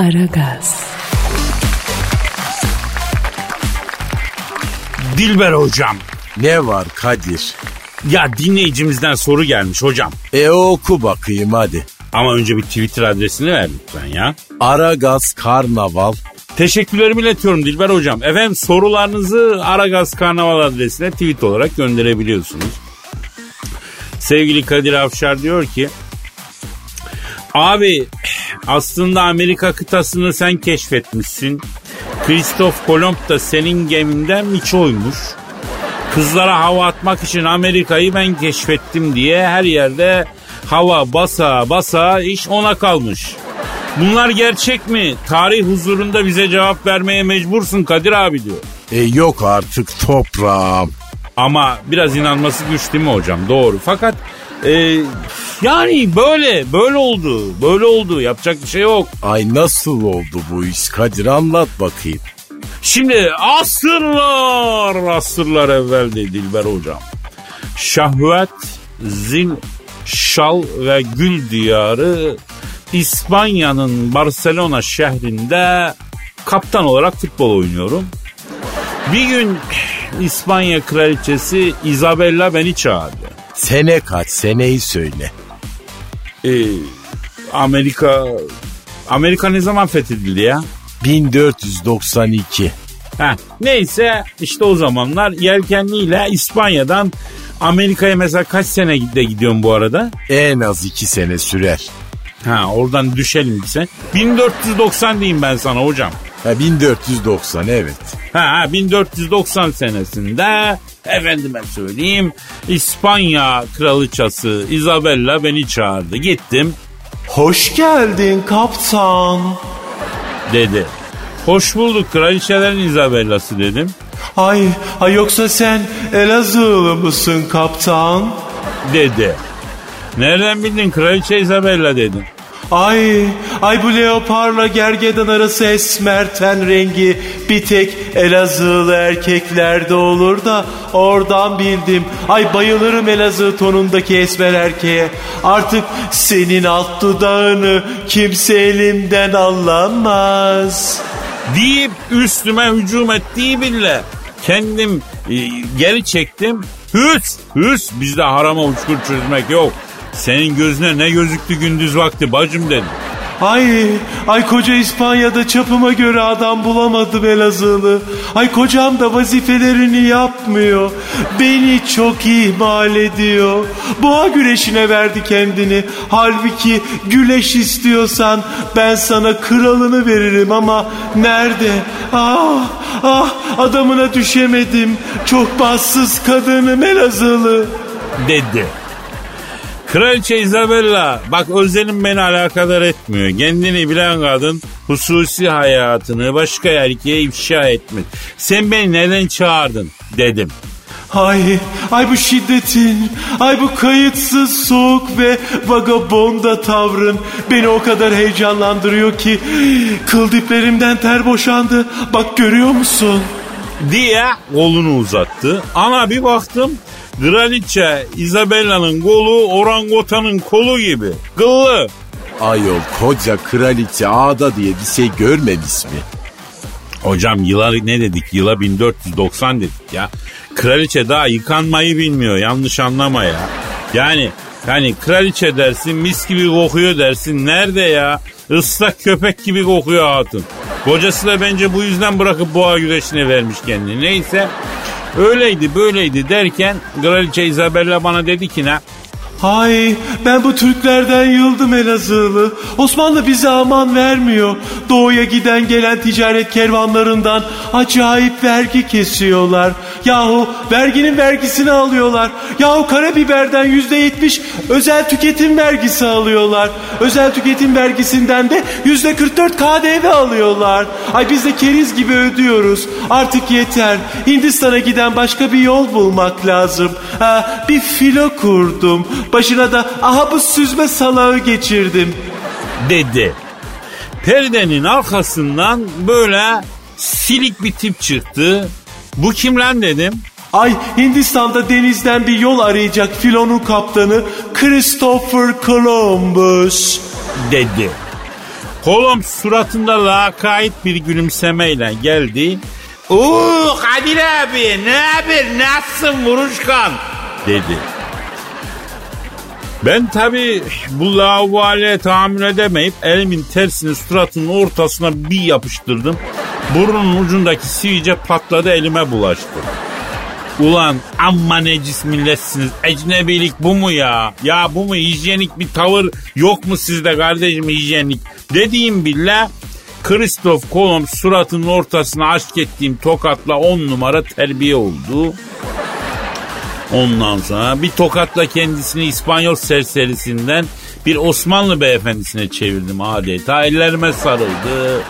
Aragaz. Dilber hocam. Ne var Kadir? Ya dinleyicimizden soru gelmiş hocam. E oku bakayım hadi. Ama önce bir Twitter adresini ver lütfen ya. Aragaz Karnaval. Teşekkürlerimi iletiyorum Dilber hocam. Efendim sorularınızı Aragaz Karnaval adresine tweet olarak gönderebiliyorsunuz. Sevgili Kadir Afşar diyor ki Abi aslında Amerika kıtasını sen keşfetmişsin. Kristof Kolomb da senin geminden miçoymuş. Kızlara hava atmak için Amerika'yı ben keşfettim diye her yerde hava basa basa iş ona kalmış. Bunlar gerçek mi? Tarih huzurunda bize cevap vermeye mecbursun Kadir abi diyor. E yok artık toprağım. Ama biraz inanması güç değil mi hocam? Doğru. Fakat e, yani böyle böyle oldu. Böyle oldu. Yapacak bir şey yok. Ay nasıl oldu bu iş Kadir anlat bakayım. Şimdi asırlar asırlar evvel de Dilber hocam. Şahvet, zil, şal ve gül diyarı İspanya'nın Barcelona şehrinde kaptan olarak futbol oynuyorum. Bir gün İspanya kraliçesi Isabella beni çağırdı. Sene kaç seneyi söyle. Ee, Amerika Amerika ne zaman fethedildi ya? 1492. Heh, neyse işte o zamanlar yelkenliyle İspanya'dan Amerika'ya mesela kaç sene de gidiyorsun bu arada? En az iki sene sürer. Ha oradan düşelim sen. 1490 diyeyim ben sana hocam. Ha 1490 evet. Ha, ha 1490 senesinde efendime söyleyeyim İspanya kraliçası Isabella beni çağırdı. Gittim Hoş geldin kaptan. dedi. Hoş bulduk kraliçelerin Isabella'sı dedim. Ay, ay yoksa sen Elazığlı mısın kaptan? Dedi. Nereden bildin kraliçe Isabella dedim. Ay, ay bu leoparla gergedan arası esmer ten rengi bir tek Elazığlı erkeklerde olur da oradan bildim. Ay bayılırım Elazığ tonundaki esmer erkeğe. Artık senin alt dudağını kimse elimden alamaz. deyip üstüme hücum ettiği bile kendim e, geri çektim. Hüs, hüs bizde harama uçkur çözmek yok. Senin gözüne ne gözüktü gündüz vakti bacım dedim. Ay, ay koca İspanya'da çapıma göre adam bulamadım Elazığlı. Ay kocam da vazifelerini yapmıyor. Beni çok ihmal ediyor. Boğa güreşine verdi kendini. Halbuki güleş istiyorsan ben sana kralını veririm ama nerede? Ah, ah adamına düşemedim. Çok bassız kadınım Elazığlı. Dedi. Kraliçe Isabella bak özelim beni alakadar etmiyor. Kendini bilen kadın hususi hayatını başka erkeğe ifşa etmez. Sen beni neden çağırdın dedim. Ay, ay bu şiddetin, ay bu kayıtsız soğuk ve vagabonda tavrın beni o kadar heyecanlandırıyor ki kıl diplerimden ter boşandı. Bak görüyor musun? diye kolunu uzattı. Ana bir baktım Kraliçe Isabella'nın kolu orangotanın kolu gibi. Kıllı. Ayol koca kraliçe ağda diye bir şey görmemiş mi? Hocam yıla ne dedik? Yıla 1490 dedik ya. Kraliçe daha yıkanmayı bilmiyor. Yanlış anlama ya. Yani yani kraliçe dersin mis gibi kokuyor dersin. Nerede ya? Islak köpek gibi kokuyor hatun. Kocası da bence bu yüzden bırakıp boğa güreşine vermiş kendini. Neyse öyleydi böyleydi derken kraliçe Isabella bana dedi ki ne? Ay ben bu Türklerden yıldım Elazığlı. Osmanlı bize aman vermiyor. Doğuya giden gelen ticaret kervanlarından acayip vergi kesiyorlar. Yahu verginin vergisini alıyorlar. Yahu karabiberden yüzde yetmiş özel tüketim vergisi alıyorlar. Özel tüketim vergisinden de yüzde 44 KDV alıyorlar. Ay biz de keriz gibi ödüyoruz. Artık yeter. Hindistan'a giden başka bir yol bulmak lazım. Ha, bir filo kurdum. Başına da aha bu süzme salağı geçirdim. dedi. Perdenin arkasından böyle silik bir tip çıktı. Bu kim lan dedim. Ay Hindistan'da denizden bir yol arayacak filonun kaptanı Christopher Columbus. dedi. Kolom suratında lakayt bir gülümsemeyle geldi. Oo Kadir abi ne haber nasılsın vuruşkan dedi. Ben tabi bu lavaliye tahammül edemeyip elimin tersini suratının ortasına bir yapıştırdım. Burnunun ucundaki sivice patladı elime bulaştı. Ulan amma necis milletsiniz. Ecnebilik bu mu ya? Ya bu mu hijyenik bir tavır yok mu sizde kardeşim hijyenik? Dediğim billah Kristof Kolomb suratının ortasına aşk ettiğim tokatla on numara terbiye oldu. Ondan sonra bir tokatla kendisini İspanyol serserisinden bir Osmanlı beyefendisine çevirdim adeta. Ellerime sarıldı.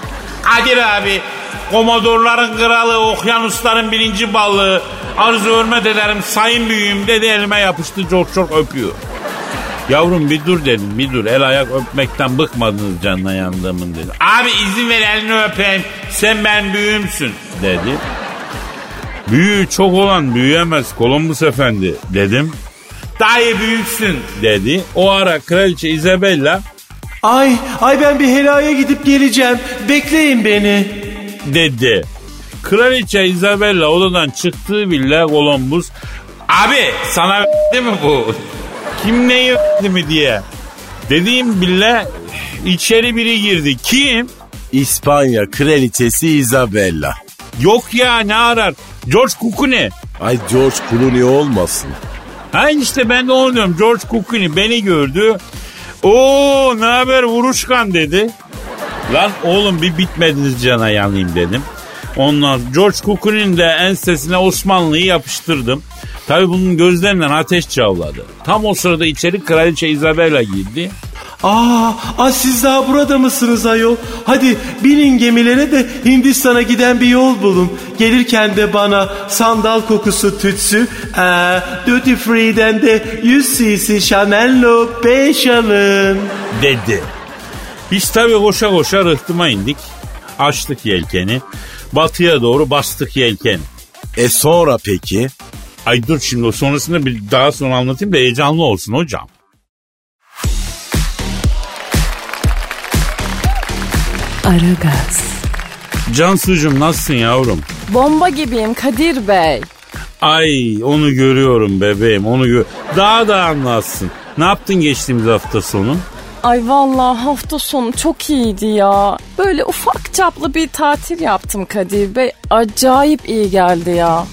Kadir abi, komodorların kralı, okyanusların birinci balığı, arzu hürmet ederim sayın büyüğüm dedi elime yapıştı çok çok öpüyor. Yavrum bir dur dedim bir dur el ayak öpmekten bıkmadınız canına yandığımın dedi. Abi izin ver elini öpeyim sen ben büyüğümsün dedi. Büyüğü çok olan büyüyemez Columbus efendi dedim. Dayı büyüksün dedi. O ara kraliçe Isabella Ay, ay ben bir helaya gidip geleceğim. Bekleyin beni. Dedi. Kraliçe Isabella odadan çıktığı bile Columbus abi sana değil mi bu? Kim neyi mi diye. Dediğim bile içeri biri girdi. Kim? İspanya kraliçesi Isabella. Yok ya ne arar? George Clooney. Ay George Clooney olmasın. Ha işte ben de onu diyorum. George Clooney beni gördü. Oo ne haber vuruşkan dedi. Lan oğlum bir bitmediniz cana yanayım dedim. Ondan George Clooney'nin de ensesine Osmanlı'yı yapıştırdım. Tabi bunun gözlerinden ateş çavladı. Tam o sırada içeri kraliçe Isabella girdi. Aa, aa siz daha burada mısınız ayol? Hadi binin gemilere de Hindistan'a giden bir yol bulun. Gelirken de bana sandal kokusu tütsü, ee, Duty Free'den de 100 cc Chanel No 5 alın. dedi. Biz tabi koşa koşa rıhtıma indik. Açtık yelkeni. Batıya doğru bastık yelkeni. E sonra peki? Ay dur şimdi o sonrasını bir daha sonra anlatayım da heyecanlı olsun hocam. Aragaz, Cansucuğum nasılsın yavrum? Bomba gibiyim Kadir Bey. Ay onu görüyorum bebeğim onu gör. Daha da anlatsın. Ne yaptın geçtiğimiz hafta sonu? Ay vallahi hafta sonu çok iyiydi ya. Böyle ufak çaplı bir tatil yaptım Kadir Bey. Acayip iyi geldi ya.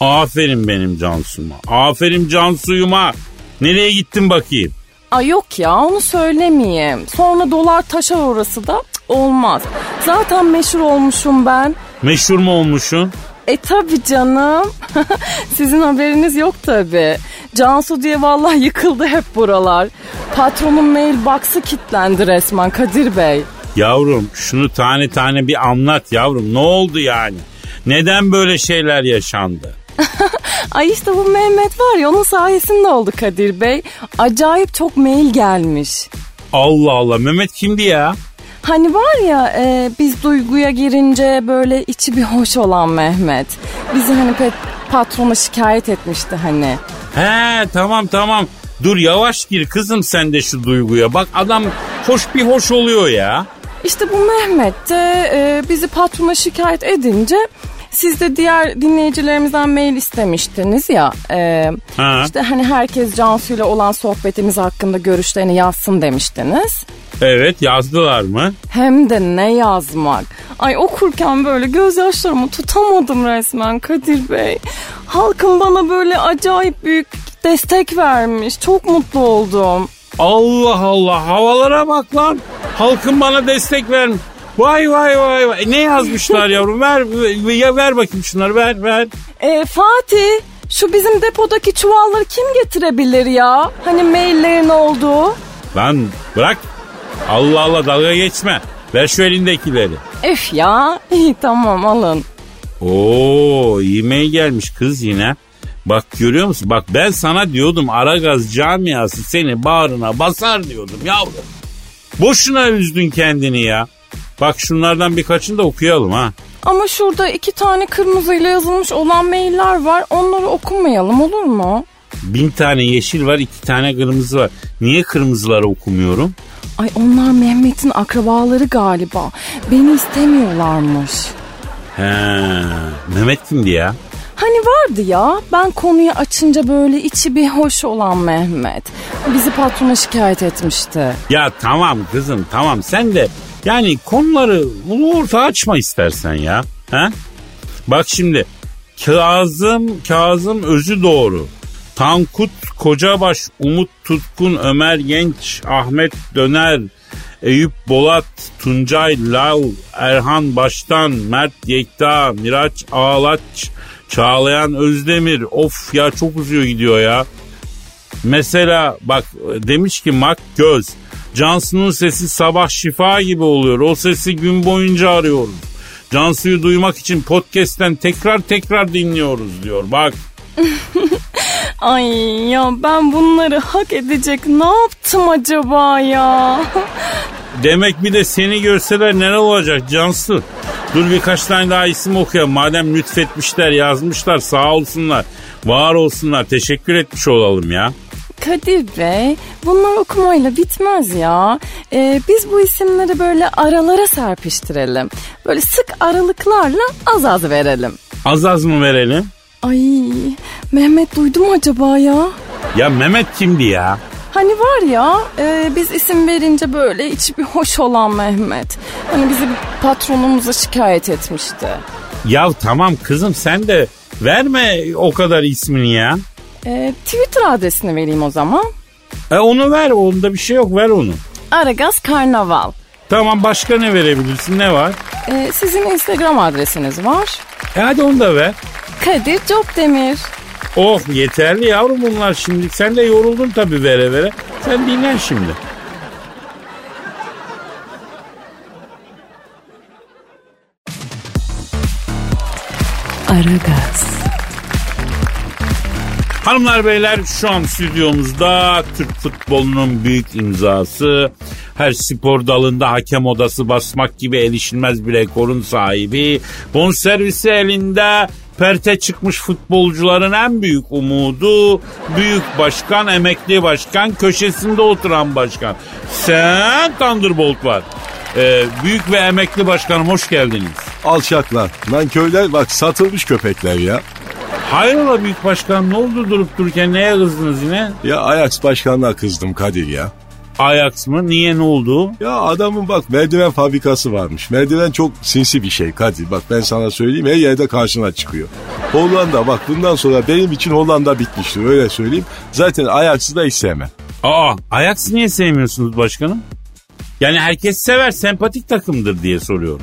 Aferin benim Cansu'ma. Aferin Cansu'yuma. Nereye gittin bakayım? Ay yok ya onu söylemeyeyim. Sonra dolar taşar orası da Cık, olmaz. Zaten meşhur olmuşum ben. Meşhur mu olmuşsun? E tabi canım. Sizin haberiniz yok tabi. Cansu diye vallahi yıkıldı hep buralar. Patronun mail box'ı kilitlendi resmen Kadir Bey. Yavrum şunu tane tane bir anlat yavrum. Ne oldu yani? Neden böyle şeyler yaşandı? Ay işte bu Mehmet var ya onun sayesinde oldu Kadir Bey. Acayip çok mail gelmiş. Allah Allah Mehmet kimdi ya? Hani var ya e, biz duyguya girince böyle içi bir hoş olan Mehmet. Bizi hani pek patrona şikayet etmişti hani. He tamam tamam. Dur yavaş gir kızım sen de şu duyguya. Bak adam hoş bir hoş oluyor ya. İşte bu Mehmet de e, bizi patrona şikayet edince siz de diğer dinleyicilerimizden mail istemiştiniz ya. E, Ha. işte hani herkes Cansu ile olan sohbetimiz hakkında görüşlerini yazsın demiştiniz. Evet yazdılar mı? Hem de ne yazmak. Ay okurken böyle gözyaşlarımı tutamadım resmen Kadir Bey. Halkım bana böyle acayip büyük destek vermiş. Çok mutlu oldum. Allah Allah havalara bak lan. Halkın bana destek vermiş. Vay vay vay vay. E, Ne yazmışlar yavrum? Ver ya ver bakayım şunları ver ver. E, Fatih şu bizim depodaki çuvalları kim getirebilir ya? Hani maillerin olduğu. Lan bırak. Allah Allah dalga geçme. Ver şu elindekileri. Öf ya. İyi tamam alın. Oo e-mail gelmiş kız yine. Bak görüyor musun? Bak ben sana diyordum Aragaz camiası seni bağrına basar diyordum yavrum. Boşuna üzdün kendini ya. Bak şunlardan birkaçını da okuyalım ha. Ama şurada iki tane kırmızıyla yazılmış olan mailler var. Onları okumayalım olur mu? Bin tane yeşil var iki tane kırmızı var. Niye kırmızıları okumuyorum? Ay onlar Mehmet'in akrabaları galiba. Beni istemiyorlarmış. He, Mehmet kimdi ya? Hani vardı ya ben konuyu açınca böyle içi bir hoş olan Mehmet. Bizi patrona şikayet etmişti. Ya tamam kızım tamam sen de yani konuları ulu orta açma istersen ya. Ha? Bak şimdi Kazım Kazım özü doğru. Tankut Kocabaş, Umut Tutkun, Ömer Genç, Ahmet Döner, Eyüp Bolat, Tuncay Lav, Erhan Baştan, Mert Yekta, Miraç Ağlaç, Çağlayan Özdemir. Of ya çok uzuyor gidiyor ya. Mesela bak demiş ki Mak Göz. Cansu'nun sesi sabah şifa gibi oluyor. O sesi gün boyunca arıyoruz. Cansu'yu duymak için podcast'ten tekrar tekrar dinliyoruz diyor. Bak Ay ya ben bunları hak edecek ne yaptım acaba ya? demek bir de seni görseler neler olacak Cansu? Dur birkaç tane daha isim okuyalım. Madem lütfetmişler yazmışlar sağ olsunlar. Var olsunlar teşekkür etmiş olalım ya. Kadir Bey bunlar okumayla bitmez ya. Ee, biz bu isimleri böyle aralara serpiştirelim. Böyle sık aralıklarla az az verelim. Az az mı verelim? Ay Mehmet duydu mu acaba ya? Ya Mehmet kimdi ya? Hani var ya e, biz isim verince böyle içi bir hoş olan Mehmet. Hani bizi patronumuza şikayet etmişti. Ya tamam kızım sen de verme o kadar ismini ya. E, Twitter adresini vereyim o zaman. E onu ver onda bir şey yok ver onu. Aragaz Karnaval. Tamam başka ne verebilirsin ne var? E, sizin Instagram adresiniz var. E hadi onu da ver. Kadir Copdemir. Oh yeterli yavrum bunlar şimdi. Sen de yoruldun tabii vere vere. Sen dinlen şimdi. Aragaz, Hanımlar beyler şu an stüdyomuzda Türk futbolunun büyük imzası. Her spor dalında hakem odası basmak gibi erişilmez bir rekorun sahibi. Bonservisi elinde perte çıkmış futbolcuların en büyük umudu. Büyük başkan, emekli başkan, köşesinde oturan başkan. Sen Thunderbolt var. Ee, büyük ve emekli başkanım hoş geldiniz. Alçaklar, nankörler bak satılmış köpekler ya. Hayrola büyük başkan ne oldu durup dururken neye kızdınız yine? Ya Ajax başkanına kızdım Kadir ya. Ajax mı? Niye ne oldu? Ya adamın bak merdiven fabrikası varmış. Merdiven çok sinsi bir şey Kadir. Bak ben sana söyleyeyim her yerde karşına çıkıyor. Hollanda bak bundan sonra benim için Hollanda bitmiştir öyle söyleyeyim. Zaten Ajax'ı da hiç sevmem. Aa Ajax niye sevmiyorsunuz başkanım? Yani herkes sever sempatik takımdır diye soruyorum.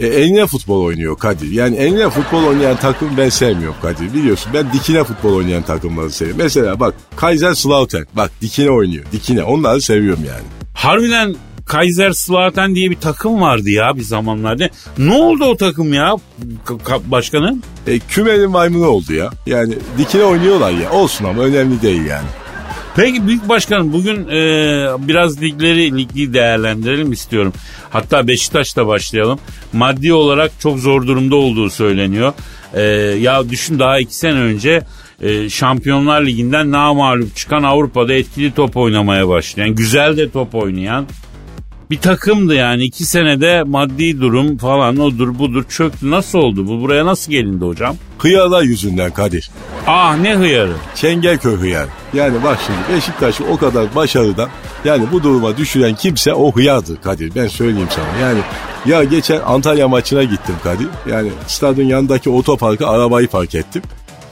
E, eline futbol oynuyor Kadir. Yani eline futbol oynayan takım ben sevmiyorum Kadir. Biliyorsun ben dikine futbol oynayan takımları seviyorum. Mesela bak Kaiserslautern bak dikine oynuyor. Dikine onları seviyorum yani. Harbiden Kaiserslautern diye bir takım vardı ya bir zamanlarda. Ne oldu o takım ya başkanım? E, kümenin maymunu oldu ya. Yani dikine oynuyorlar ya. Olsun ama önemli değil yani. Peki büyük başkanım bugün e, biraz ligleri ligi değerlendirelim istiyorum. Hatta Beşiktaş'ta başlayalım. Maddi olarak çok zor durumda olduğu söyleniyor. E, ya düşün daha iki sene önce e, Şampiyonlar Ligi'nden namalup çıkan Avrupa'da etkili top oynamaya başlayan, güzel de top oynayan bir takımdı yani. iki senede maddi durum falan odur budur çöktü. Nasıl oldu bu? Buraya nasıl gelindi hocam? Hıyarlar yüzünden Kadir. Ah ne hıyarı. Çengelköy hıyar. Yani bak şimdi Beşiktaş'ı o kadar başarıdan yani bu duruma düşüren kimse o hıyardır Kadir. Ben söyleyeyim sana. Yani ya geçen Antalya maçına gittim Kadir. Yani stadın yanındaki otoparka arabayı park ettim.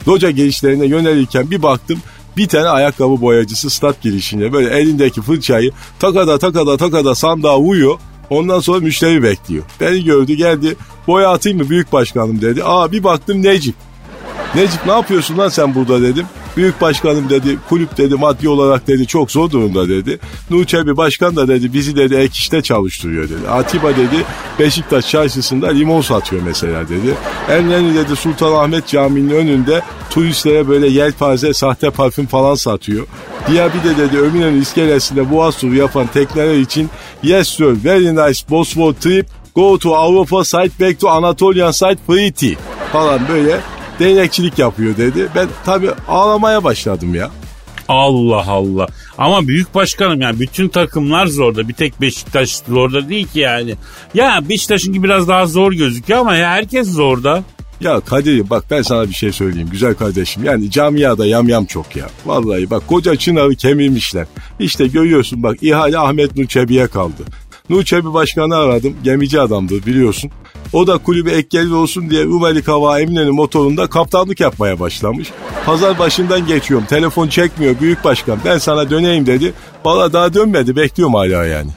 Loca girişlerine yönelirken bir baktım bir tane ayakkabı boyacısı stat girişinde böyle elindeki fırçayı takada takada takada sandığa uyuyor. Ondan sonra müşteri bekliyor. Beni gördü geldi boya atayım mı büyük başkanım dedi. Aa bir baktım Necip. Necip ne yapıyorsun lan sen burada dedim. Büyük başkanım dedi kulüp dedi maddi olarak dedi çok zor durumda dedi. Nuçebi başkan da dedi bizi dedi ek işte çalıştırıyor dedi. Atiba dedi Beşiktaş çarşısında limon satıyor mesela dedi. Enleni dedi Sultanahmet Camii'nin önünde turistlere böyle yelpaze sahte parfüm falan satıyor. Diğer bir de dedi Ömür'ün iskelesinde boğaz turu yapan tekneler için yes sir very nice Bosphor trip go to Avrupa side back to Anatolian side tea falan böyle değnekçilik yapıyor dedi. Ben tabii ağlamaya başladım ya. Allah Allah. Ama büyük başkanım yani bütün takımlar zorda. Bir tek Beşiktaş zorda değil ki yani. Ya Beşiktaş'ınki biraz daha zor gözüküyor ama ya herkes zorda. Ya Kadir bak ben sana bir şey söyleyeyim güzel kardeşim. Yani camiada yamyam çok ya. Vallahi bak koca Çınar'ı kemirmişler. İşte görüyorsun bak ihale Ahmet Nur Çebi'ye kaldı. Nur Çebi başkanı aradım. Gemici adamdır biliyorsun. O da kulübe ek gelir olsun diye Rumeli Kava Emine'nin motorunda kaptanlık yapmaya başlamış. Pazar başından geçiyorum. Telefon çekmiyor büyük başkan. Ben sana döneyim dedi. Valla daha dönmedi. Bekliyorum hala yani.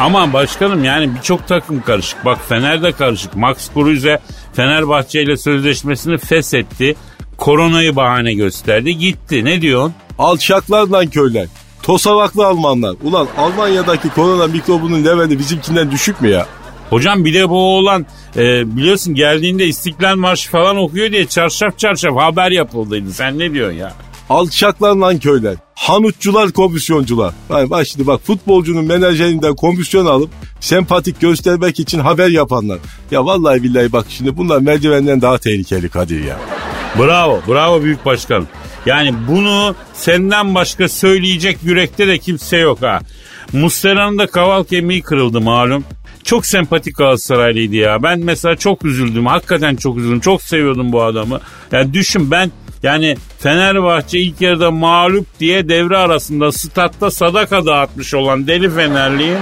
Aman başkanım yani birçok takım karışık. Bak Fener de karışık. Max Kruse Fenerbahçe ile sözleşmesini feshetti. Koronayı bahane gösterdi. Gitti. Ne diyorsun? Alçaklar lan köyler. Tosavaklı Almanlar. Ulan Almanya'daki korona mikrobunun leveli bizimkinden düşük mü ya? Hocam bir de bu oğlan e, biliyorsun geldiğinde İstiklal Marşı falan okuyor diye çarşaf çarşaf haber yapıldıydı. Sen ne diyorsun ya? Alçaklar lan köyler. Hanutçular, komisyoncular. Yani bak şimdi bak futbolcunun menajerinden komisyon alıp sempatik göstermek için haber yapanlar. Ya vallahi billahi bak şimdi bunlar merdivenden daha tehlikeli Kadir ya. Bravo, bravo büyük başkanım. Yani bunu senden başka söyleyecek yürekte de kimse yok ha. Muslera'nın da kaval kemiği kırıldı malum. Çok sempatik Galatasaraylıydı ya. Ben mesela çok üzüldüm. Hakikaten çok üzüldüm. Çok seviyordum bu adamı. Yani düşün ben yani Fenerbahçe ilk yarıda mağlup diye devre arasında statta sadaka dağıtmış olan deli Fenerliyim.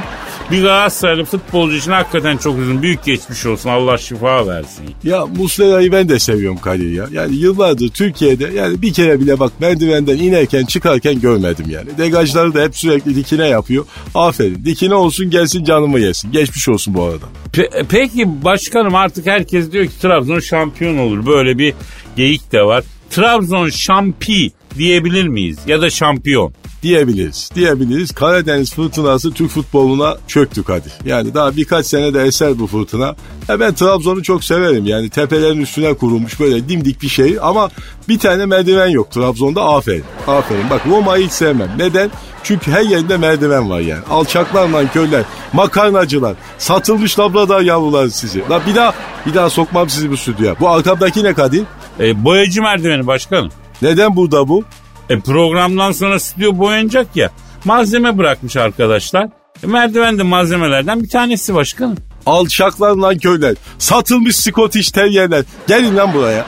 Bir Galatasaraylı futbolcu için hakikaten çok uzun. Büyük geçmiş olsun. Allah şifa versin. Ya Muslera'yı ben de seviyorum Kadir ya. Yani yıllardır Türkiye'de yani bir kere bile bak merdivenden inerken çıkarken görmedim yani. Degajları da hep sürekli dikine yapıyor. Aferin. Dikine olsun gelsin canımı yesin. Geçmiş olsun bu arada. Pe- peki başkanım artık herkes diyor ki Trabzon şampiyon olur. Böyle bir geyik de var. Trabzon şampi diyebilir miyiz? Ya da şampiyon diyebiliriz. Diyebiliriz. Karadeniz fırtınası Türk futboluna çöktü hadi. Yani daha birkaç sene de eser bu fırtına. Ya ben Trabzon'u çok severim. Yani tepelerin üstüne kurulmuş böyle dimdik bir şey ama bir tane merdiven yok Trabzon'da aferin. Aferin. Bak Roma'yı hiç sevmem. Neden? Çünkü her yerinde merdiven var yani. Alçaklar köyler, makarnacılar, satılmış labrador yavrular sizi. La bir daha bir daha sokmam sizi bu stüdyoya. Bu arkamdaki ne Kadir? E, boyacı merdiveni başkanım. Neden burada bu? E programdan sonra stüdyo boyanacak ya. Malzeme bırakmış arkadaşlar. E, merdiven de malzemelerden bir tanesi başkanım. Alçaklar lan köyler. Satılmış Scottish Terrier'ler. Gelin lan buraya.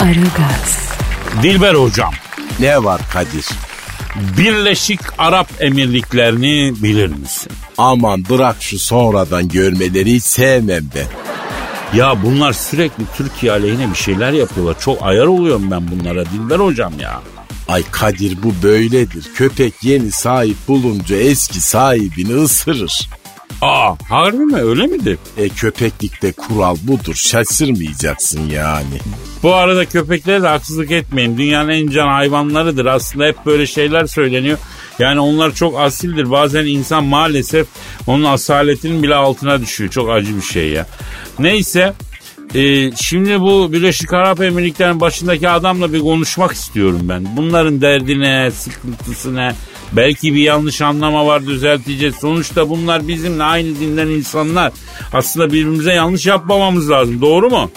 Aragaz. Dilber hocam. Ne var Kadir? Birleşik Arap Emirliklerini bilir misin? Aman bırak şu sonradan görmeleri sevmem ben. Ya bunlar sürekli Türkiye aleyhine bir şeyler yapıyorlar. Çok ayar oluyorum ben bunlara Dilber hocam ya. Ay Kadir bu böyledir. Köpek yeni sahip bulunca eski sahibini ısırır. Aa harbi mi öyle midir? E köpeklikte kural budur şaşırmayacaksın yani. Bu arada köpeklere de haksızlık etmeyin. Dünyanın en can hayvanlarıdır. Aslında hep böyle şeyler söyleniyor. Yani onlar çok asildir. Bazen insan maalesef onun asaletinin bile altına düşüyor. Çok acı bir şey ya. Neyse ee, şimdi bu Birleşik Arap Emirlikleri'nin başındaki adamla bir konuşmak istiyorum ben. Bunların derdi ne, sıkıntısı ne? Belki bir yanlış anlama var düzelteceğiz. Sonuçta bunlar bizimle aynı dinden insanlar. Aslında birbirimize yanlış yapmamamız lazım. Doğru mu?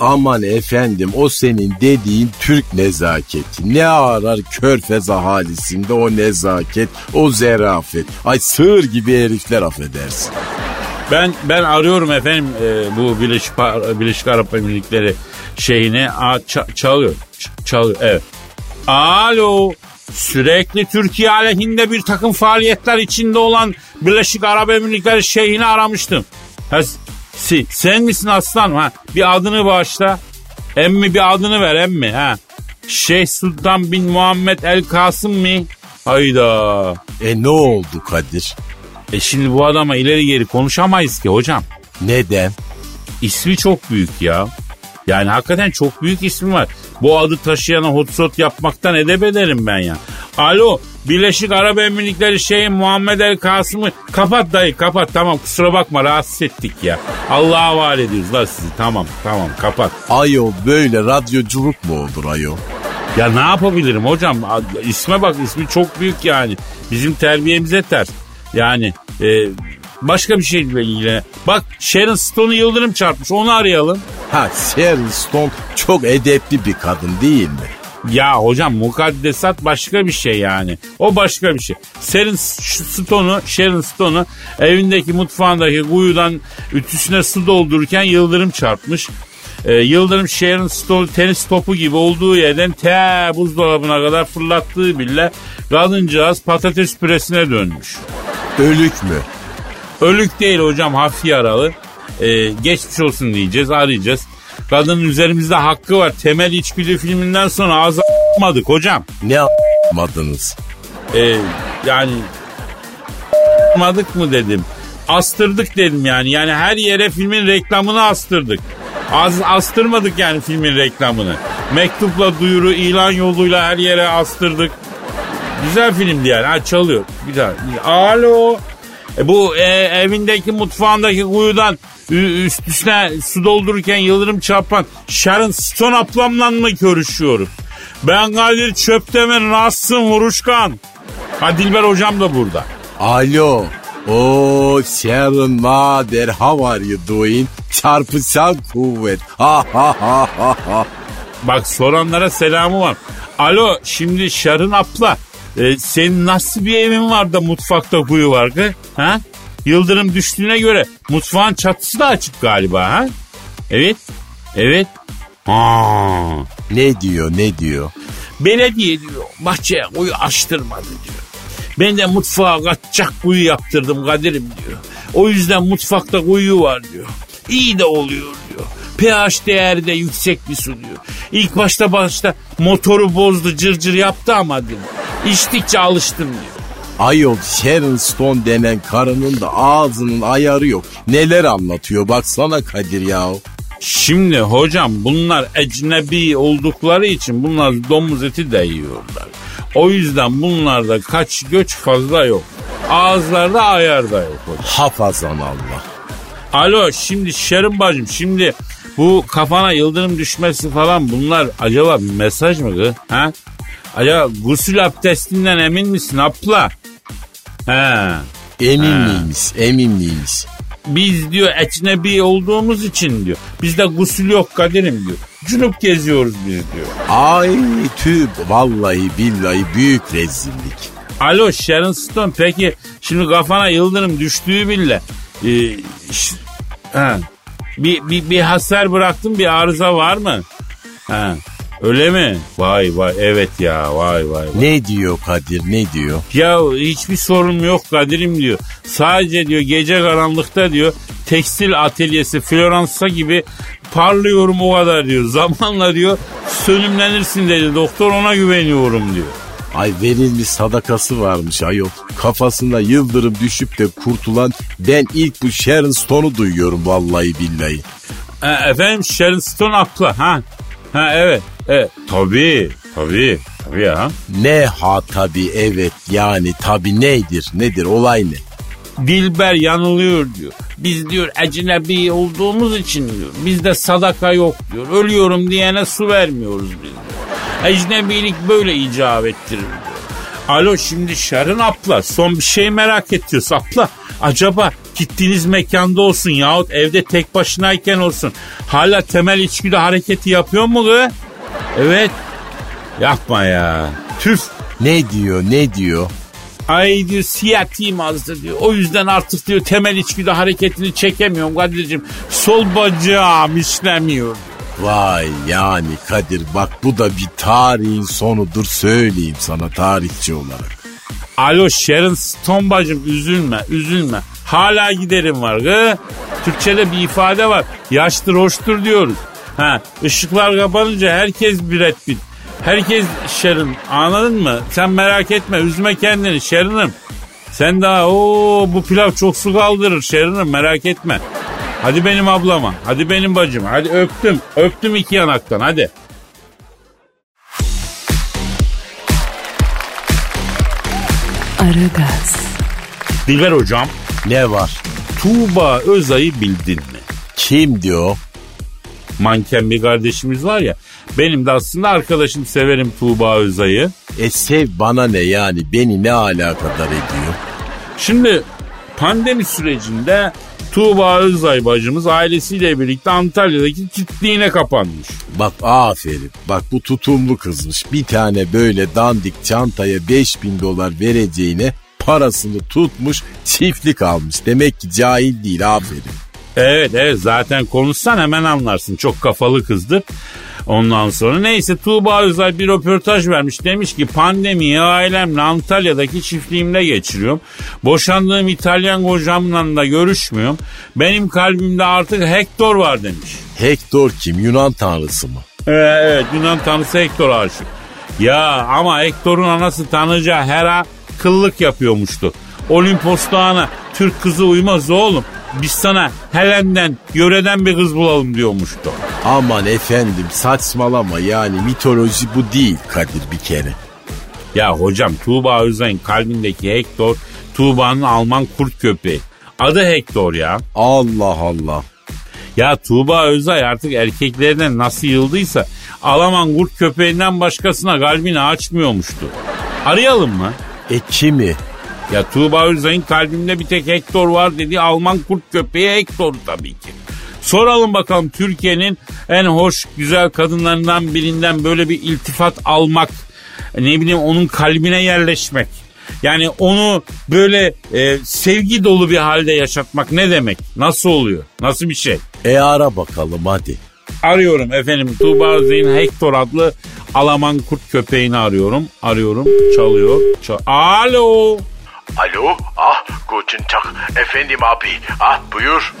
Aman efendim o senin dediğin Türk nezaketi. Ne arar körfez ahalisinde o nezaket, o zerafet. Ay sığır gibi herifler affedersin. Ben ben arıyorum efendim e, bu Birleşik, Birleşik Arap Emirlikleri şeyini Aa, ç- çalıyor. Ç- çalıyor evet. Alo. Sürekli Türkiye aleyhinde bir takım faaliyetler içinde olan Birleşik Arap Emirlikleri şeyini aramıştım. Ha, si, sen misin aslan ha? Bir adını bağışla. Emmi bir adını ver emmi ha. Şeyh Sultan bin Muhammed El Kasım mı? Hayda. E ne oldu Kadir? E şimdi bu adama ileri geri konuşamayız ki hocam. Neden? İsmi çok büyük ya. Yani hakikaten çok büyük ismi var. Bu adı taşıyana hotshot yapmaktan edep ederim ben ya. Alo Birleşik Arap Emirlikleri şeyin Muhammed El Kasım'ı kapat dayı kapat tamam kusura bakma rahatsız ettik ya. Allah'a havale ediyoruz la sizi tamam tamam kapat. Ayol böyle radyoculuk mu olur ayol? Ya ne yapabilirim hocam isme bak ismi çok büyük yani. Bizim terbiyemize ters. Yani e, Başka bir şeyle ilgili. Bak Sharon Stone'u yıldırım çarpmış onu arayalım. Ha Sharon Stone çok edepli bir kadın değil mi? Ya hocam mukaddesat başka bir şey yani. O başka bir şey. Sharon Stone'u, Sharon Stone'u evindeki mutfağındaki kuyudan ütüsüne su doldururken yıldırım çarpmış. Ee, yıldırım Sharon Stone tenis topu gibi olduğu yerden te buzdolabına kadar fırlattığı bile kadıncağız patates püresine dönmüş. Ölük mü? Ölük değil hocam hafif yaralı. Ee, geçmiş olsun diyeceğiz arayacağız. Kadının üzerimizde hakkı var. Temel içgüdü filminden sonra ağzı a**madık hocam. Ne a**madınız? Ee, yani a**madık mı dedim. Astırdık dedim yani. Yani her yere filmin reklamını astırdık. Az astırmadık yani filmin reklamını. Mektupla duyuru, ilan yoluyla her yere astırdık. Güzel filmdi yani. Ha çalıyor. Güzel. Alo. E, bu e, evindeki mutfağındaki kuyudan üst üstüne su doldururken yıldırım çarpan Sharon Stone ablamla mı görüşüyorum? Ben Kadir Çöptemir nasılsın Huruşkan? Ha Dilber hocam da burada. Alo. O Sharon Mader how are you doing? Çarpısal kuvvet. Ha ha ha ha ha. Bak soranlara selamı var. Alo şimdi Sharon abla e, senin nasıl bir evin var da mutfakta kuyu var ki? Ha? Yıldırım düştüğüne göre mutfağın çatısı da açık galiba ha? Evet. Evet. Ha. Ne diyor ne diyor? Belediye diyor bahçeye kuyu açtırmadı diyor. Ben de mutfağa kaçacak kuyu yaptırdım Kadir'im diyor. O yüzden mutfakta kuyu var diyor. İyi de oluyor diyor. pH değeri de yüksek bir su diyor. İlk başta başta motoru bozdu cırcır cır yaptı ama diyor. İçtikçe alıştım diyor. Ayol Sharon Stone denen karının da ağzının ayarı yok. Neler anlatıyor baksana Kadir ya. Şimdi hocam bunlar ecnebi oldukları için bunlar domuz eti de yiyorlar. O yüzden bunlarda kaç göç fazla yok. Ağızlarda ayar da yok hocam. Hafazan Allah. Alo şimdi Şerin bacım şimdi bu kafana yıldırım düşmesi falan bunlar acaba bir mesaj mı kız? Ha? Acaba gusül abdestinden emin misin abla? He. Emin miymiş emin miymiş? Biz diyor ecnebi olduğumuz için diyor. Bizde gusül yok kaderim diyor. Cunup geziyoruz biz diyor. Ay tüh vallahi billahi büyük rezillik. Alo Sharon Stone peki şimdi kafana yıldırım düştüğü bile e, ş- ha, bir, bir, bir hasar bıraktın bir arıza var mı? Ha, öyle mi? Vay vay evet ya vay vay. vay. Ne diyor Kadir ne diyor? Ya hiçbir sorun yok Kadir'im diyor. Sadece diyor gece karanlıkta diyor tekstil atölyesi Floransa gibi parlıyorum o kadar diyor. Zamanla diyor sönümlenirsin dedi doktor ona güveniyorum diyor. Ay verilmiş sadakası varmış ayol. Kafasına yıldırım düşüp de kurtulan ben ilk bu Sharon Stone'u duyuyorum vallahi billahi. E, efendim Sharon Stone haklı ha. Ha evet. Evet. Tabii. Tabii. Tabii ya. Ne ha tabi evet yani tabi nedir nedir olay ne? Dilber yanılıyor diyor. Biz diyor ecnebi olduğumuz için diyor. Bizde sadaka yok diyor. Ölüyorum diyene su vermiyoruz biz diyor. Ecnebilik böyle icap ettirir diyor. Alo şimdi Sharon abla son bir şey merak ediyoruz abla. Acaba gittiğiniz mekanda olsun yahut evde tek başınayken olsun. Hala temel içgüdü hareketi yapıyor mu kız? Evet. Yapma ya. Tüf. Ne diyor ne diyor? Ay diyor siyatiğim azdı diyor. O yüzden artık diyor temel içgüdü hareketini çekemiyorum Kadir'cim. Sol bacağım işlemiyor. Vay yani Kadir bak bu da bir tarihin sonudur söyleyeyim sana tarihçi olarak. Alo Sharon Stone bacım üzülme üzülme. Hala giderim var. Gı. Türkçede bir ifade var. Yaştır hoştur diyoruz. Ha, ışıklar kapanınca herkes Brad Pitt. Herkes Sharon anladın mı? Sen merak etme üzme kendini Sharon'ım. Sen daha o bu pilav çok su kaldırır Sharon'ım merak etme. Hadi benim ablama. Hadi benim bacım. Hadi öptüm. Öptüm iki yanaktan hadi. Aragaz, Dilber hocam. Ne var? Tuğba Özay'ı bildin mi? Kim diyor? Manken bir kardeşimiz var ya. Benim de aslında arkadaşım severim Tuğba Özay'ı. E sev bana ne yani beni ne alakadar ediyor? Şimdi pandemi sürecinde Tuğba Özay bacımız ailesiyle birlikte Antalya'daki çiftliğine kapanmış. Bak aferin. Bak bu tutumlu kızmış. Bir tane böyle dandik çantaya 5000 dolar vereceğine parasını tutmuş çiftlik almış. Demek ki cahil değil aferin. Evet evet zaten konuşsan hemen anlarsın. Çok kafalı kızdı. Ondan sonra neyse Tuğba Özay bir röportaj vermiş. Demiş ki pandemiyi ailemle Antalya'daki çiftliğimde geçiriyorum. Boşandığım İtalyan kocamla da görüşmüyorum. Benim kalbimde artık Hector var demiş. Hector kim? Yunan tanrısı mı? Ee, evet Yunan tanrısı Hector aşık. Ya ama Hector'un anası tanıca Hera kıllık yapıyormuştu. Olimpos Dağı'na Türk kızı uymaz oğlum. Biz sana Helen'den, yöreden bir kız bulalım diyormuştu. Aman efendim saçmalama yani mitoloji bu değil Kadir bir kere. Ya hocam Tuğba Özay'ın kalbindeki Hector Tuğba'nın Alman kurt köpeği. Adı Hector ya. Allah Allah. Ya Tuğba Özay artık erkeklerden nasıl yıldıysa Alman kurt köpeğinden başkasına kalbini açmıyormuştu. Arayalım mı? E kimi? Ya Tuğba Özay'ın kalbimde bir tek Hector var dediği Alman kurt köpeği Hector tabii ki. Soralım bakalım Türkiye'nin en hoş güzel kadınlarından birinden böyle bir iltifat almak, ne bileyim onun kalbine yerleşmek. Yani onu böyle e, sevgi dolu bir halde yaşatmak ne demek? Nasıl oluyor? Nasıl bir şey? E ara bakalım hadi. Arıyorum efendim Tuğba Özay'ın Hector adlı Alaman kurt köpeğini arıyorum. Arıyorum çalıyor. Çal Alo. Alo, ah guten Tag efendim abi, ah buyur.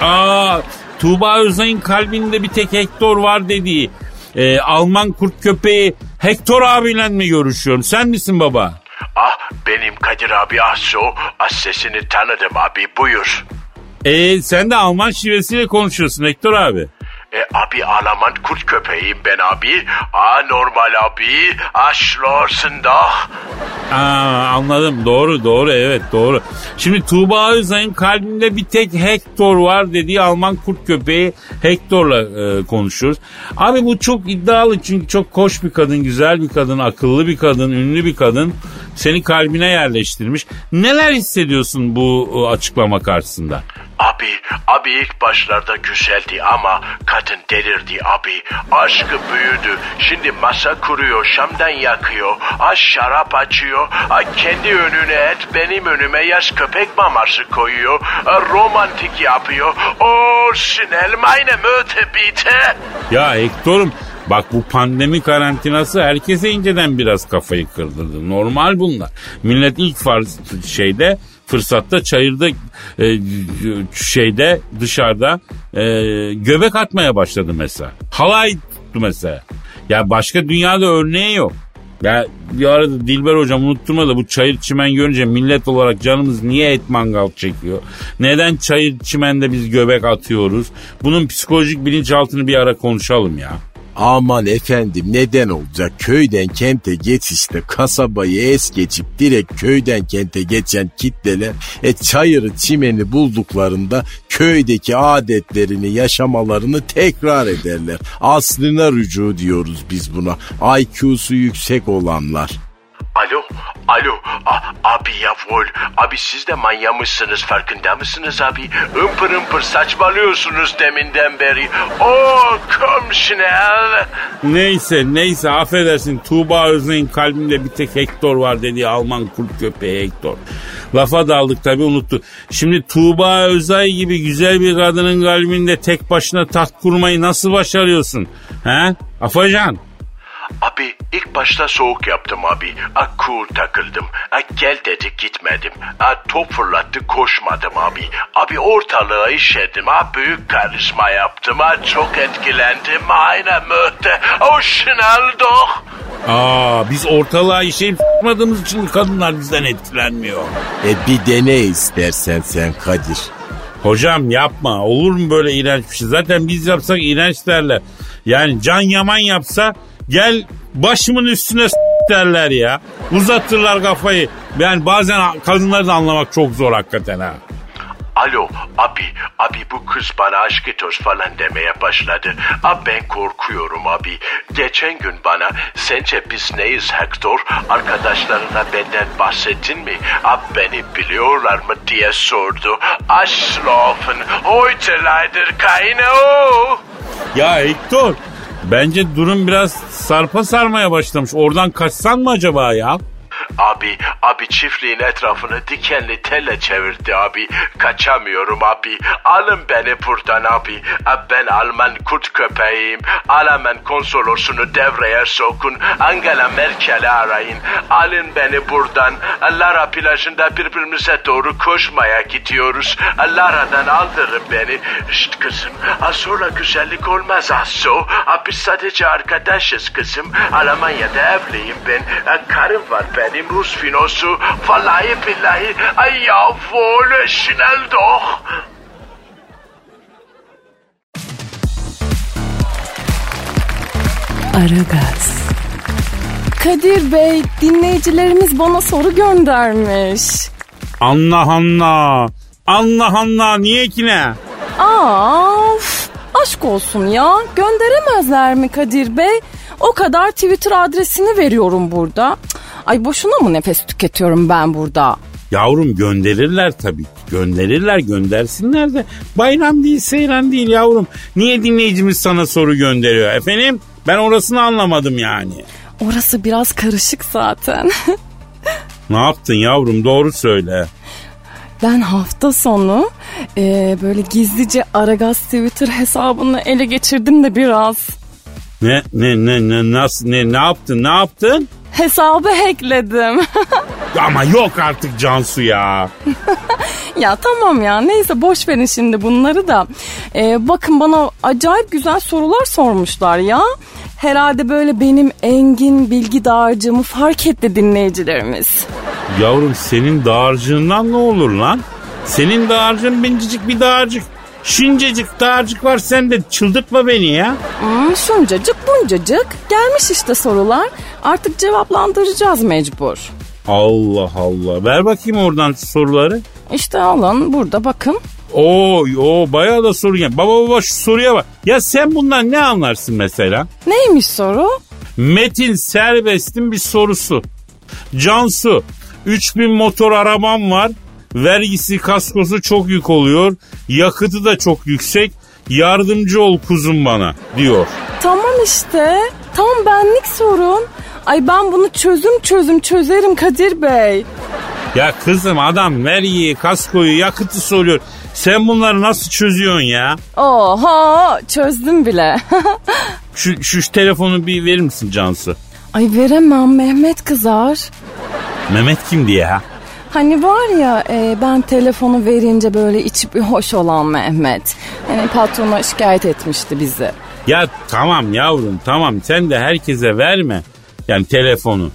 Aa, Tuğba Özay'ın kalbinde bir tek Hector var dediği e, Alman kurt köpeği Hector abiyle mi görüşüyorum? Sen misin baba? Ah benim Kadir abi ah so, ah sesini tanıdım abi buyur. E, sen de Alman şivesiyle konuşuyorsun Hector abi. Abi Alman kurt köpeğiyim ben abi. Ah normal abi, schlossen doch. Aa, anladım doğru doğru evet doğru. Şimdi Tuğba Özay'ın kalbinde bir tek Hector var dediği Alman kurt köpeği Hector'la e, konuşuyoruz. Abi bu çok iddialı çünkü çok hoş bir kadın, güzel bir kadın, akıllı bir kadın, ünlü bir kadın. Seni kalbine yerleştirmiş. Neler hissediyorsun bu açıklama karşısında? Abi, abi ilk başlarda güzeldi ama kadın delirdi abi. Aşkı büyüdü. Şimdi masa kuruyor, şamdan yakıyor. Ah şarap açıyor. Ah kendi önüne et, benim önüme yaş köpek maması koyuyor. Ah, romantik yapıyor. Oh schnell meine Möte bitte. Ya Hector'um Bak bu pandemi karantinası herkese inceden biraz kafayı kırdırdı. Normal bunlar. Millet ilk farz şeyde fırsatta çayırda e, şeyde dışarıda e, göbek atmaya başladı mesela. Halay tuttu mesela. Ya başka dünyada örneği yok. Ya bir arada Dilber hocam unutturma da bu çayır çimen görünce millet olarak canımız niye et mangal çekiyor? Neden çayır çimende biz göbek atıyoruz? Bunun psikolojik bilinçaltını bir ara konuşalım ya. Aman efendim neden olacak? Köyden kente geçişte kasabayı es geçip direkt köyden kente geçen kitleler e, çayırı çimeni bulduklarında köydeki adetlerini yaşamalarını tekrar ederler. Aslına rücu diyoruz biz buna. IQ'su yüksek olanlar. Alo, alo, A- abi yavul, abi siz de manyamışsınız farkında mısınız abi? Impır ımpır saçmalıyorsunuz deminden beri. Oh, komm schnell. Neyse neyse affedersin Tuğba Özay'ın kalbinde bir tek Hector var dediği Alman kurt köpeği Hector. Lafa daldık tabi unuttu. Şimdi Tuğba Özay gibi güzel bir kadının kalbinde tek başına taht kurmayı nasıl başarıyorsun? He? Afacan. Abi ilk başta soğuk yaptım abi. A cool takıldım. A gel dedi gitmedim. A top fırlattı koşmadım abi. Abi ortalığı işedim. A büyük karizma yaptım. A çok etkilendim. Aynen möhte. O doch. Aa biz ortalığa işeyip s**madığımız için kadınlar bizden etkilenmiyor. E bir dene istersen sen Kadir. Hocam yapma olur mu böyle iğrenç bir şey? Zaten biz yapsak iğrenç derler. Yani Can Yaman yapsa gel başımın üstüne s- derler ya. Uzatırlar kafayı. Yani bazen kadınları da anlamak çok zor hakikaten ha. Alo abi abi bu kız bana aşk ediyoruz falan demeye başladı. Abi ben korkuyorum abi. Geçen gün bana sence biz neyiz Hector? Arkadaşlarına benden bahsettin mi? Abi beni biliyorlar mı diye sordu. Aşlafen heute leider keine o. Ya Hector bence durum biraz sarpa sarmaya başlamış. Oradan kaçsan mı acaba ya? Abi, abi çiftliğin etrafını dikenli telle çevirdi abi. Kaçamıyorum abi. Alın beni buradan abi. Abi Ben Alman kurt köpeğiyim. Alman konsolosunu devreye sokun. Angela Merkel'i arayın. Alın beni buradan. Lara plajında birbirimize doğru koşmaya gidiyoruz. Lara'dan aldırın beni. Şşt kızım. Az sonra güzellik olmaz Asso. Abi sadece arkadaşız kızım. Almanya'da evliyim ben. Karım var benim Rus finosu. Vallahi billahi. Ay jawohl, schnell doch. Aragaz. Kadir Bey dinleyicilerimiz bana soru göndermiş. Allah Allah. Allah Allah niye ki ne? Aa, of, aşk olsun ya. Gönderemezler mi Kadir Bey? O kadar Twitter adresini veriyorum burada. Ay boşuna mı nefes tüketiyorum ben burada? Yavrum gönderirler tabii. Gönderirler göndersinler de bayram değil seyran değil yavrum. Niye dinleyicimiz sana soru gönderiyor efendim? Ben orasını anlamadım yani. Orası biraz karışık zaten. Ne yaptın yavrum doğru söyle. Ben hafta sonu e, böyle gizlice Aragaz Twitter hesabını ele geçirdim de biraz. Ne ne ne ne nasıl ne ne yaptın ne yaptın? Hesabı hackledim. Ama yok artık Cansu ya. ya tamam ya neyse boş verin şimdi bunları da. E, bakın bana acayip güzel sorular sormuşlar ya. Herhalde böyle benim engin bilgi dağarcığımı fark etti dinleyicilerimiz. Yavrum senin dağarcığından ne olur lan? Senin dağarcığın bencicik bir dağarcık. Şincecik dağarcık var sende çıldırtma beni ya. Hmm, şuncacık buncacık gelmiş işte sorular. Artık cevaplandıracağız mecbur. Allah Allah. Ver bakayım oradan soruları. İşte alın burada bakın. Oo, o bayağı da soru gel. Baba baba şu soruya bak. Ya sen bundan ne anlarsın mesela? Neymiş soru? Metin Serbest'in bir sorusu. Cansu 3000 motor arabam var. Vergisi kaskosu çok yük oluyor. Yakıtı da çok yüksek. Yardımcı ol kuzum bana diyor. Tamam işte. Tam benlik sorun. Ay ben bunu çözüm çözüm çözerim Kadir Bey. Ya kızım adam vergiyi, kaskoyu, yakıtı soruyor. Sen bunları nasıl çözüyorsun ya? Oha çözdüm bile. Şu, şu telefonu bir verir misin Cansu? Ay veremem Mehmet kızar. Mehmet kimdi ya? Hani var ya e, ben telefonu verince böyle içi bir hoş olan Mehmet. Hani patrona şikayet etmişti bizi. Ya tamam yavrum tamam sen de herkese verme. Yani telefonu.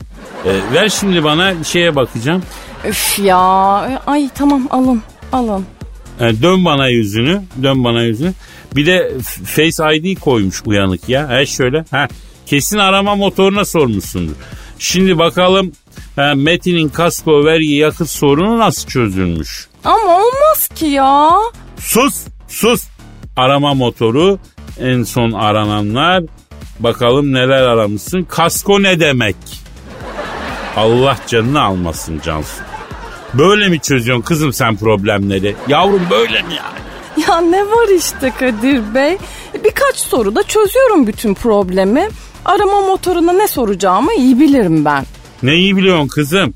Ee, ver şimdi bana bir şeye bakacağım. Üf ya. Ay tamam alın alın. Ee, dön bana yüzünü. Dön bana yüzünü. Bir de Face ID koymuş uyanık ya. He şöyle. Ha. Kesin arama motoruna sormuşsundur. Şimdi bakalım ha, Metin'in kasko vergi yakıt sorunu nasıl çözülmüş? Ama olmaz ki ya. Sus sus. Arama motoru en son arananlar. Bakalım neler aramışsın. Kasko ne demek? Allah canını almasın Cansu. Böyle mi çözüyorsun kızım sen problemleri? Yavrum böyle mi yani? Ya ne var işte Kadir Bey. Birkaç soruda çözüyorum bütün problemi. Arama motoruna ne soracağımı iyi bilirim ben. Neyi biliyorsun kızım?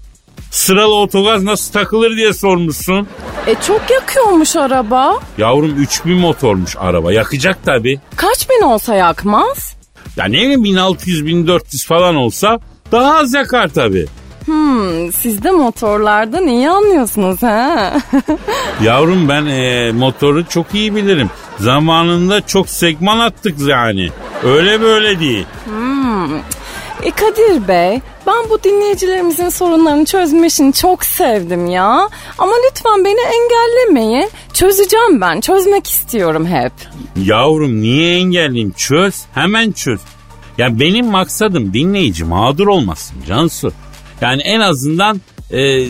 Sıralı otogaz nasıl takılır diye sormuşsun. E çok yakıyormuş araba. Yavrum 3000 motormuş araba. Yakacak tabi. Kaç bin olsa yakmaz? Ya ne bileyim 1600-1400 falan olsa daha az yakar tabi. Hmm, siz de motorlardan iyi anlıyorsunuz ha? Yavrum ben e, motoru çok iyi bilirim. Zamanında çok segman attık yani. Öyle böyle değil. E Kadir Bey, ben bu dinleyicilerimizin sorunlarını çözme işini çok sevdim ya. Ama lütfen beni engellemeyin. Çözeceğim ben, çözmek istiyorum hep. Yavrum niye engelleyeyim? Çöz. Hemen çöz. Ya benim maksadım dinleyici mağdur olmasın Cansu. Yani en azından e,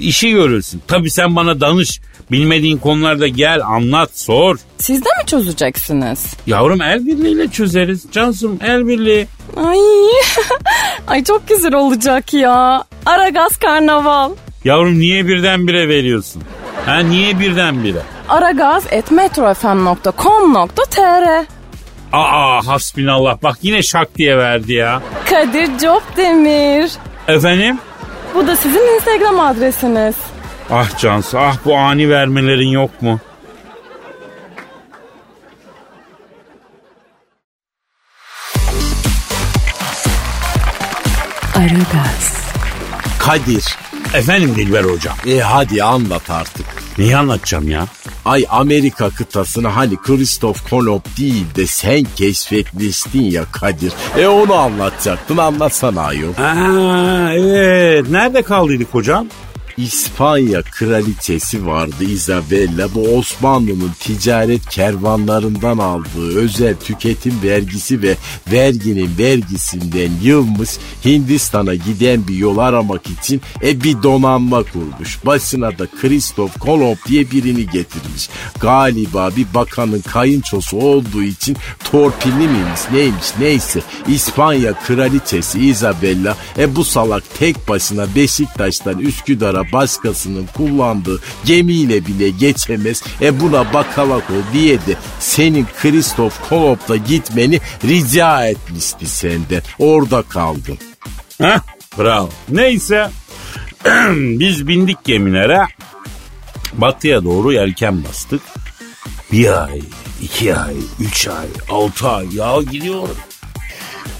işi görülsün. Tabii sen bana danış. Bilmediğin konularda gel anlat sor. Siz de mi çözeceksiniz? Yavrum el birliğiyle çözeriz. Cansım el birliği. Ay, ay çok güzel olacak ya. Aragaz Karnaval. Yavrum niye birdenbire veriyorsun? Ha niye birdenbire? aragaz.metrofm.com.tr Aa hasbinallah bak yine şak diye verdi ya. Kadir Copdemir. Efendim? Bu da sizin Instagram adresiniz. Ah Cansu ah bu ani vermelerin yok mu? Aragaz, Kadir. Efendim Dilber hocam. E hadi anlat artık. Neyi anlatacağım ya? Ay Amerika kıtasını hani Christoph Kolomb değil de sen keşfetmiştin ya Kadir. E onu anlatacaktın anlatsana ayol. Aa, evet. Nerede kaldıydık hocam? İspanya kraliçesi vardı Isabella. Bu Osmanlı'nın ticaret kervanlarından aldığı özel tüketim vergisi ve verginin vergisinden yılmış Hindistan'a giden bir yol aramak için e bir donanma kurmuş. Başına da Christoph Kolomb diye birini getirmiş. Galiba bir bakanın kayınçosu olduğu için torpilli miymiş neymiş neyse İspanya kraliçesi Isabella e bu salak tek başına Beşiktaş'tan Üsküdar'a başkasının kullandığı gemiyle bile geçemez. E buna bakalak ol diye de senin Christoph Kolomb'la gitmeni rica etmişti senden. Orada kaldın. Heh, bravo. Neyse biz bindik gemilere batıya doğru yelken bastık. Bir ay, iki ay, üç ay, altı ay ya gidiyoruz.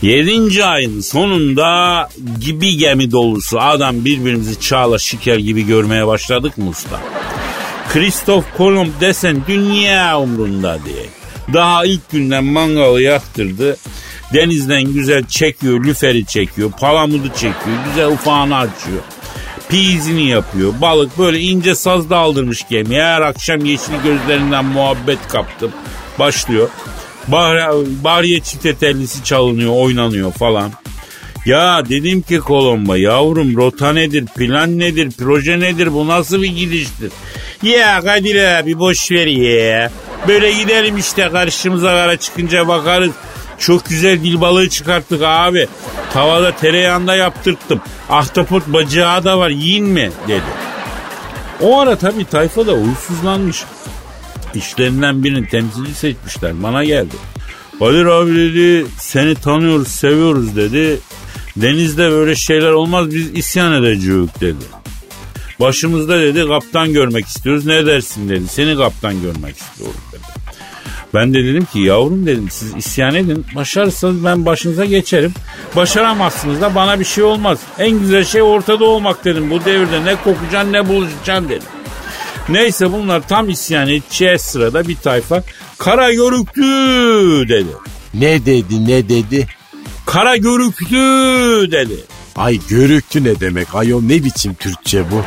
Yedinci ayın sonunda gibi gemi dolusu adam birbirimizi çağla şeker gibi görmeye başladık mı usta? Kristof Kolomb desen dünya umrunda diye. Daha ilk günden mangalı yaktırdı. Denizden güzel çekiyor, lüferi çekiyor, palamudu çekiyor, güzel ufağını açıyor. Pizini yapıyor. Balık böyle ince sazda aldırmış gemiye. Her akşam yeşil gözlerinden muhabbet kaptım. Başlıyor. Bahriye, Bahriye çiftetellisi çalınıyor, oynanıyor falan. Ya dedim ki Kolomba yavrum rota nedir, plan nedir, proje nedir, bu nasıl bir gidiştir? Ya Kadir abi boş ver ya. Böyle gidelim işte karşımıza kara çıkınca bakarız. Çok güzel dil balığı çıkarttık abi. Tavada tereyağında yaptırttım. Ahtapot bacağı da var yiyin mi dedi. O ara tabii tayfa da uysuzlanmış. İşlerinden birini temsilci seçmişler. Bana geldi. Kadir abi dedi seni tanıyoruz seviyoruz dedi. Denizde böyle şeyler olmaz biz isyan edeceğiz dedi. Başımızda dedi kaptan görmek istiyoruz ne dersin dedi. Seni kaptan görmek istiyorum dedi. Ben de dedim ki yavrum dedim siz isyan edin. Başarırsanız ben başınıza geçerim. Başaramazsınız da bana bir şey olmaz. En güzel şey ortada olmak dedim. Bu devirde ne kokacaksın ne buluşacaksın dedim. Neyse bunlar tam isyan edeceği sırada bir tayfa kara görüklü dedi. Ne dedi ne dedi? Kara görüklü dedi. Ay görüktü ne demek ayol ne biçim Türkçe bu?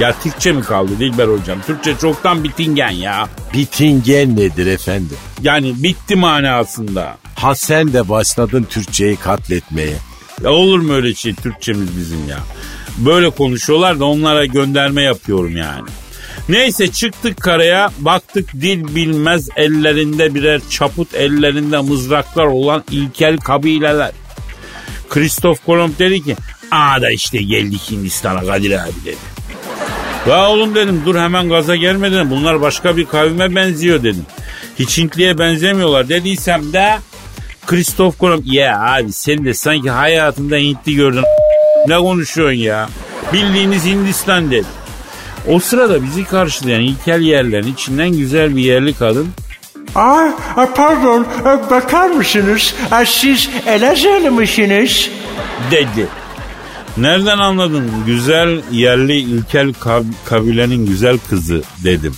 Ya Türkçe mi kaldı Dilber hocam? Türkçe çoktan bitingen ya. Bitingen nedir efendim? Yani bitti manasında. Ha sen de başladın Türkçeyi katletmeye. Ya olur mu öyle şey Türkçemiz bizim ya? Böyle konuşuyorlar da onlara gönderme yapıyorum yani. Neyse çıktık karaya baktık dil bilmez ellerinde birer çaput ellerinde mızraklar olan ilkel kabileler. Kristof Kolomb dedi ki aa da işte geldik Hindistan'a Kadir abi dedi. Ya oğlum dedim dur hemen gaza gelme dedim. Bunlar başka bir kavime benziyor dedim. Hiç Hintliye benzemiyorlar dediysem de Kristof Kolomb ya abi sen de sanki hayatında Hintli gördün. Ne konuşuyorsun ya? Bildiğiniz Hindistan dedi. O sırada bizi karşılayan ilkel yerlerin içinden güzel bir yerli kadın Aa, pardon bakar mısınız? Siz Elazığlı mısınız? dedi. Nereden anladın? Güzel yerli ilkel kab- kabilenin güzel kızı dedim.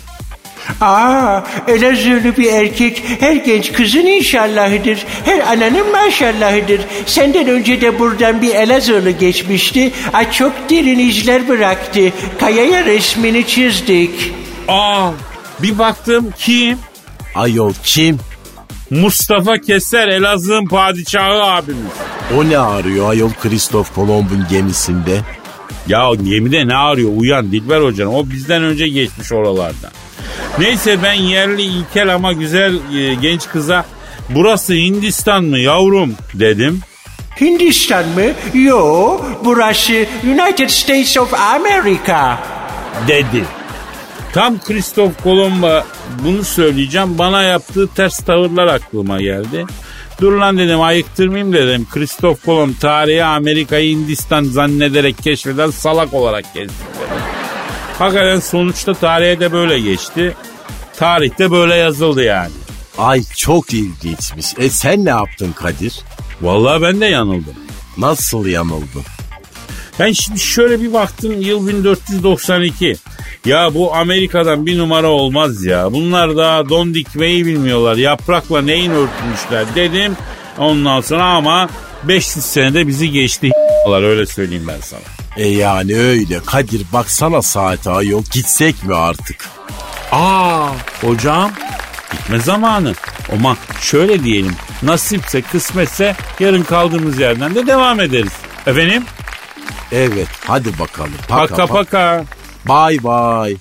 Aa, Elazığlı bir erkek her genç kızın inşallahıdır. Her ananın maşallahıdır. Senden önce de buradan bir Elazığlı geçmişti. Aa, çok derin izler bıraktı. Kayaya resmini çizdik. Aa bir baktım kim? Ayol kim? Mustafa Keser Elazığ'ın padişahı abimiz. O ne arıyor ayol Kristof Kolomb'un gemisinde? Ya gemide ne arıyor uyan Dilber hocan o bizden önce geçmiş oralardan. Neyse ben yerli ilkel ama güzel e, genç kıza burası Hindistan mı yavrum dedim. Hindistan mı? Yo, burası United States of America. dedi. Tam Kristof Kolomba bunu söyleyeceğim. Bana yaptığı ters tavırlar aklıma geldi. Dur lan dedim ayıktırmayayım dedim. Kristof Kolomb tarihi Amerika'yı Hindistan zannederek keşfeden salak olarak gezdi. Hakikaten sonuçta tarihe de böyle geçti. Tarihte böyle yazıldı yani. Ay çok ilginçmiş. E sen ne yaptın Kadir? Vallahi ben de yanıldım. Nasıl yanıldın? Ben şimdi şöyle bir baktım yıl 1492. Ya bu Amerika'dan bir numara olmaz ya. Bunlar daha don dikmeyi bilmiyorlar. Yaprakla neyin örtmüşler dedim. Ondan sonra ama 500 senede bizi geçti öyle söyleyeyim ben sana. E yani öyle. Kadir baksana saate ayol. Gitsek mi artık? Aa hocam gitme zamanı. Ama şöyle diyelim nasipse kısmetse yarın kaldığımız yerden de devam ederiz. Efendim? Evet hadi bakalım. Paka Paka paka. Bye bye.